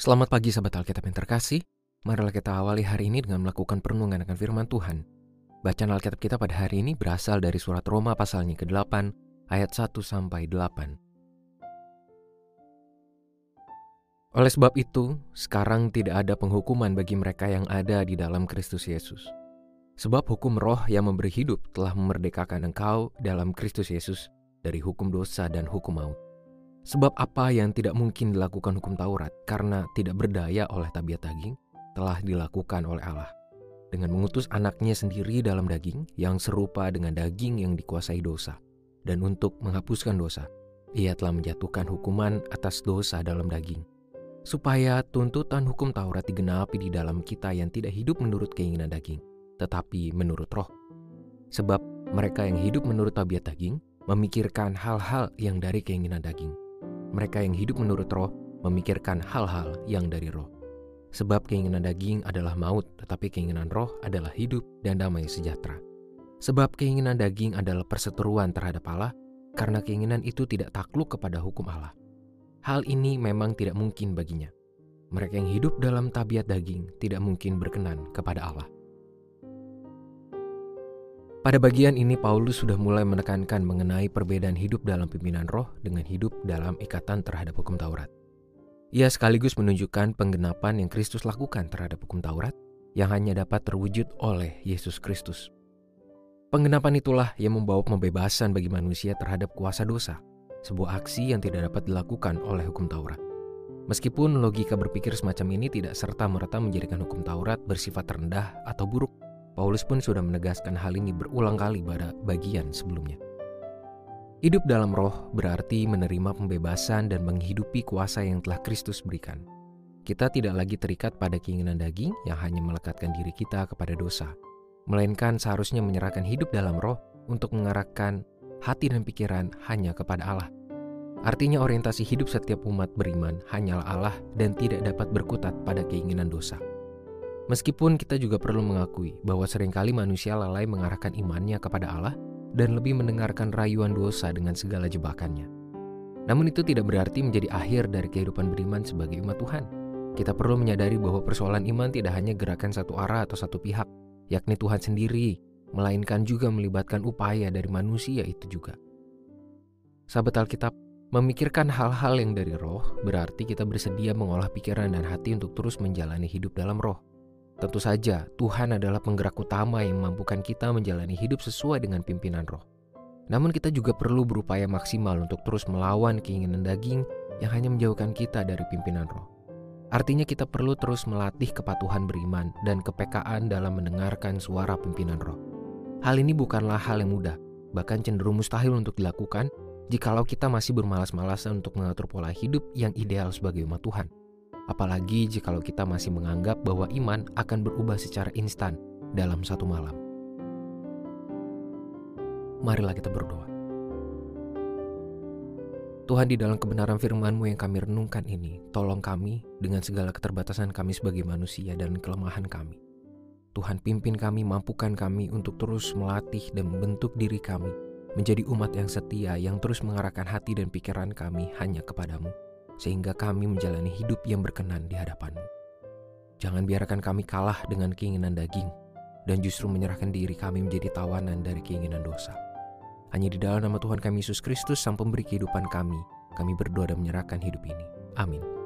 Selamat pagi sahabat Alkitab yang terkasih. Marilah kita awali hari ini dengan melakukan perenungan akan firman Tuhan. Bacaan Alkitab kita pada hari ini berasal dari surat Roma pasalnya ke-8 ayat 1 sampai 8. Oleh sebab itu, sekarang tidak ada penghukuman bagi mereka yang ada di dalam Kristus Yesus. Sebab hukum roh yang memberi hidup telah memerdekakan engkau dalam Kristus Yesus dari hukum dosa dan hukum maut. Sebab apa yang tidak mungkin dilakukan hukum Taurat karena tidak berdaya oleh tabiat daging, telah dilakukan oleh Allah. Dengan mengutus anaknya sendiri dalam daging yang serupa dengan daging yang dikuasai dosa. Dan untuk menghapuskan dosa, ia telah menjatuhkan hukuman atas dosa dalam daging. Supaya tuntutan hukum Taurat digenapi di dalam kita yang tidak hidup menurut keinginan daging, tetapi menurut roh. Sebab mereka yang hidup menurut tabiat daging memikirkan hal-hal yang dari keinginan daging mereka yang hidup menurut roh memikirkan hal-hal yang dari roh. Sebab keinginan daging adalah maut, tetapi keinginan roh adalah hidup dan damai sejahtera. Sebab keinginan daging adalah perseteruan terhadap Allah, karena keinginan itu tidak takluk kepada hukum Allah. Hal ini memang tidak mungkin baginya. Mereka yang hidup dalam tabiat daging tidak mungkin berkenan kepada Allah. Pada bagian ini Paulus sudah mulai menekankan mengenai perbedaan hidup dalam pimpinan roh dengan hidup dalam ikatan terhadap hukum Taurat. Ia sekaligus menunjukkan penggenapan yang Kristus lakukan terhadap hukum Taurat yang hanya dapat terwujud oleh Yesus Kristus. Penggenapan itulah yang membawa pembebasan bagi manusia terhadap kuasa dosa, sebuah aksi yang tidak dapat dilakukan oleh hukum Taurat. Meskipun logika berpikir semacam ini tidak serta-merta menjadikan hukum Taurat bersifat rendah atau buruk, Paulus pun sudah menegaskan hal ini berulang kali pada bagian sebelumnya. Hidup dalam roh berarti menerima pembebasan dan menghidupi kuasa yang telah Kristus berikan. Kita tidak lagi terikat pada keinginan daging yang hanya melekatkan diri kita kepada dosa, melainkan seharusnya menyerahkan hidup dalam roh untuk mengarahkan hati dan pikiran hanya kepada Allah. Artinya orientasi hidup setiap umat beriman hanyalah Allah dan tidak dapat berkutat pada keinginan dosa. Meskipun kita juga perlu mengakui bahwa sering kali manusia lalai mengarahkan imannya kepada Allah dan lebih mendengarkan rayuan dosa dengan segala jebakannya. Namun itu tidak berarti menjadi akhir dari kehidupan beriman sebagai umat Tuhan. Kita perlu menyadari bahwa persoalan iman tidak hanya gerakan satu arah atau satu pihak, yakni Tuhan sendiri, melainkan juga melibatkan upaya dari manusia itu juga. Sahabat Alkitab, memikirkan hal-hal yang dari roh berarti kita bersedia mengolah pikiran dan hati untuk terus menjalani hidup dalam roh. Tentu saja, Tuhan adalah penggerak utama yang memampukan kita menjalani hidup sesuai dengan pimpinan roh. Namun kita juga perlu berupaya maksimal untuk terus melawan keinginan daging yang hanya menjauhkan kita dari pimpinan roh. Artinya kita perlu terus melatih kepatuhan beriman dan kepekaan dalam mendengarkan suara pimpinan roh. Hal ini bukanlah hal yang mudah, bahkan cenderung mustahil untuk dilakukan jikalau kita masih bermalas-malasan untuk mengatur pola hidup yang ideal sebagai umat Tuhan. Apalagi jikalau kita masih menganggap bahwa iman akan berubah secara instan dalam satu malam. Marilah kita berdoa. Tuhan di dalam kebenaran firman-Mu yang kami renungkan ini, tolong kami dengan segala keterbatasan kami sebagai manusia dan kelemahan kami. Tuhan pimpin kami, mampukan kami untuk terus melatih dan membentuk diri kami menjadi umat yang setia yang terus mengarahkan hati dan pikiran kami hanya kepadamu sehingga kami menjalani hidup yang berkenan di hadapanmu. Jangan biarkan kami kalah dengan keinginan daging, dan justru menyerahkan diri kami menjadi tawanan dari keinginan dosa. Hanya di dalam nama Tuhan kami Yesus Kristus, Sang Pemberi kehidupan kami, kami berdoa dan menyerahkan hidup ini. Amin.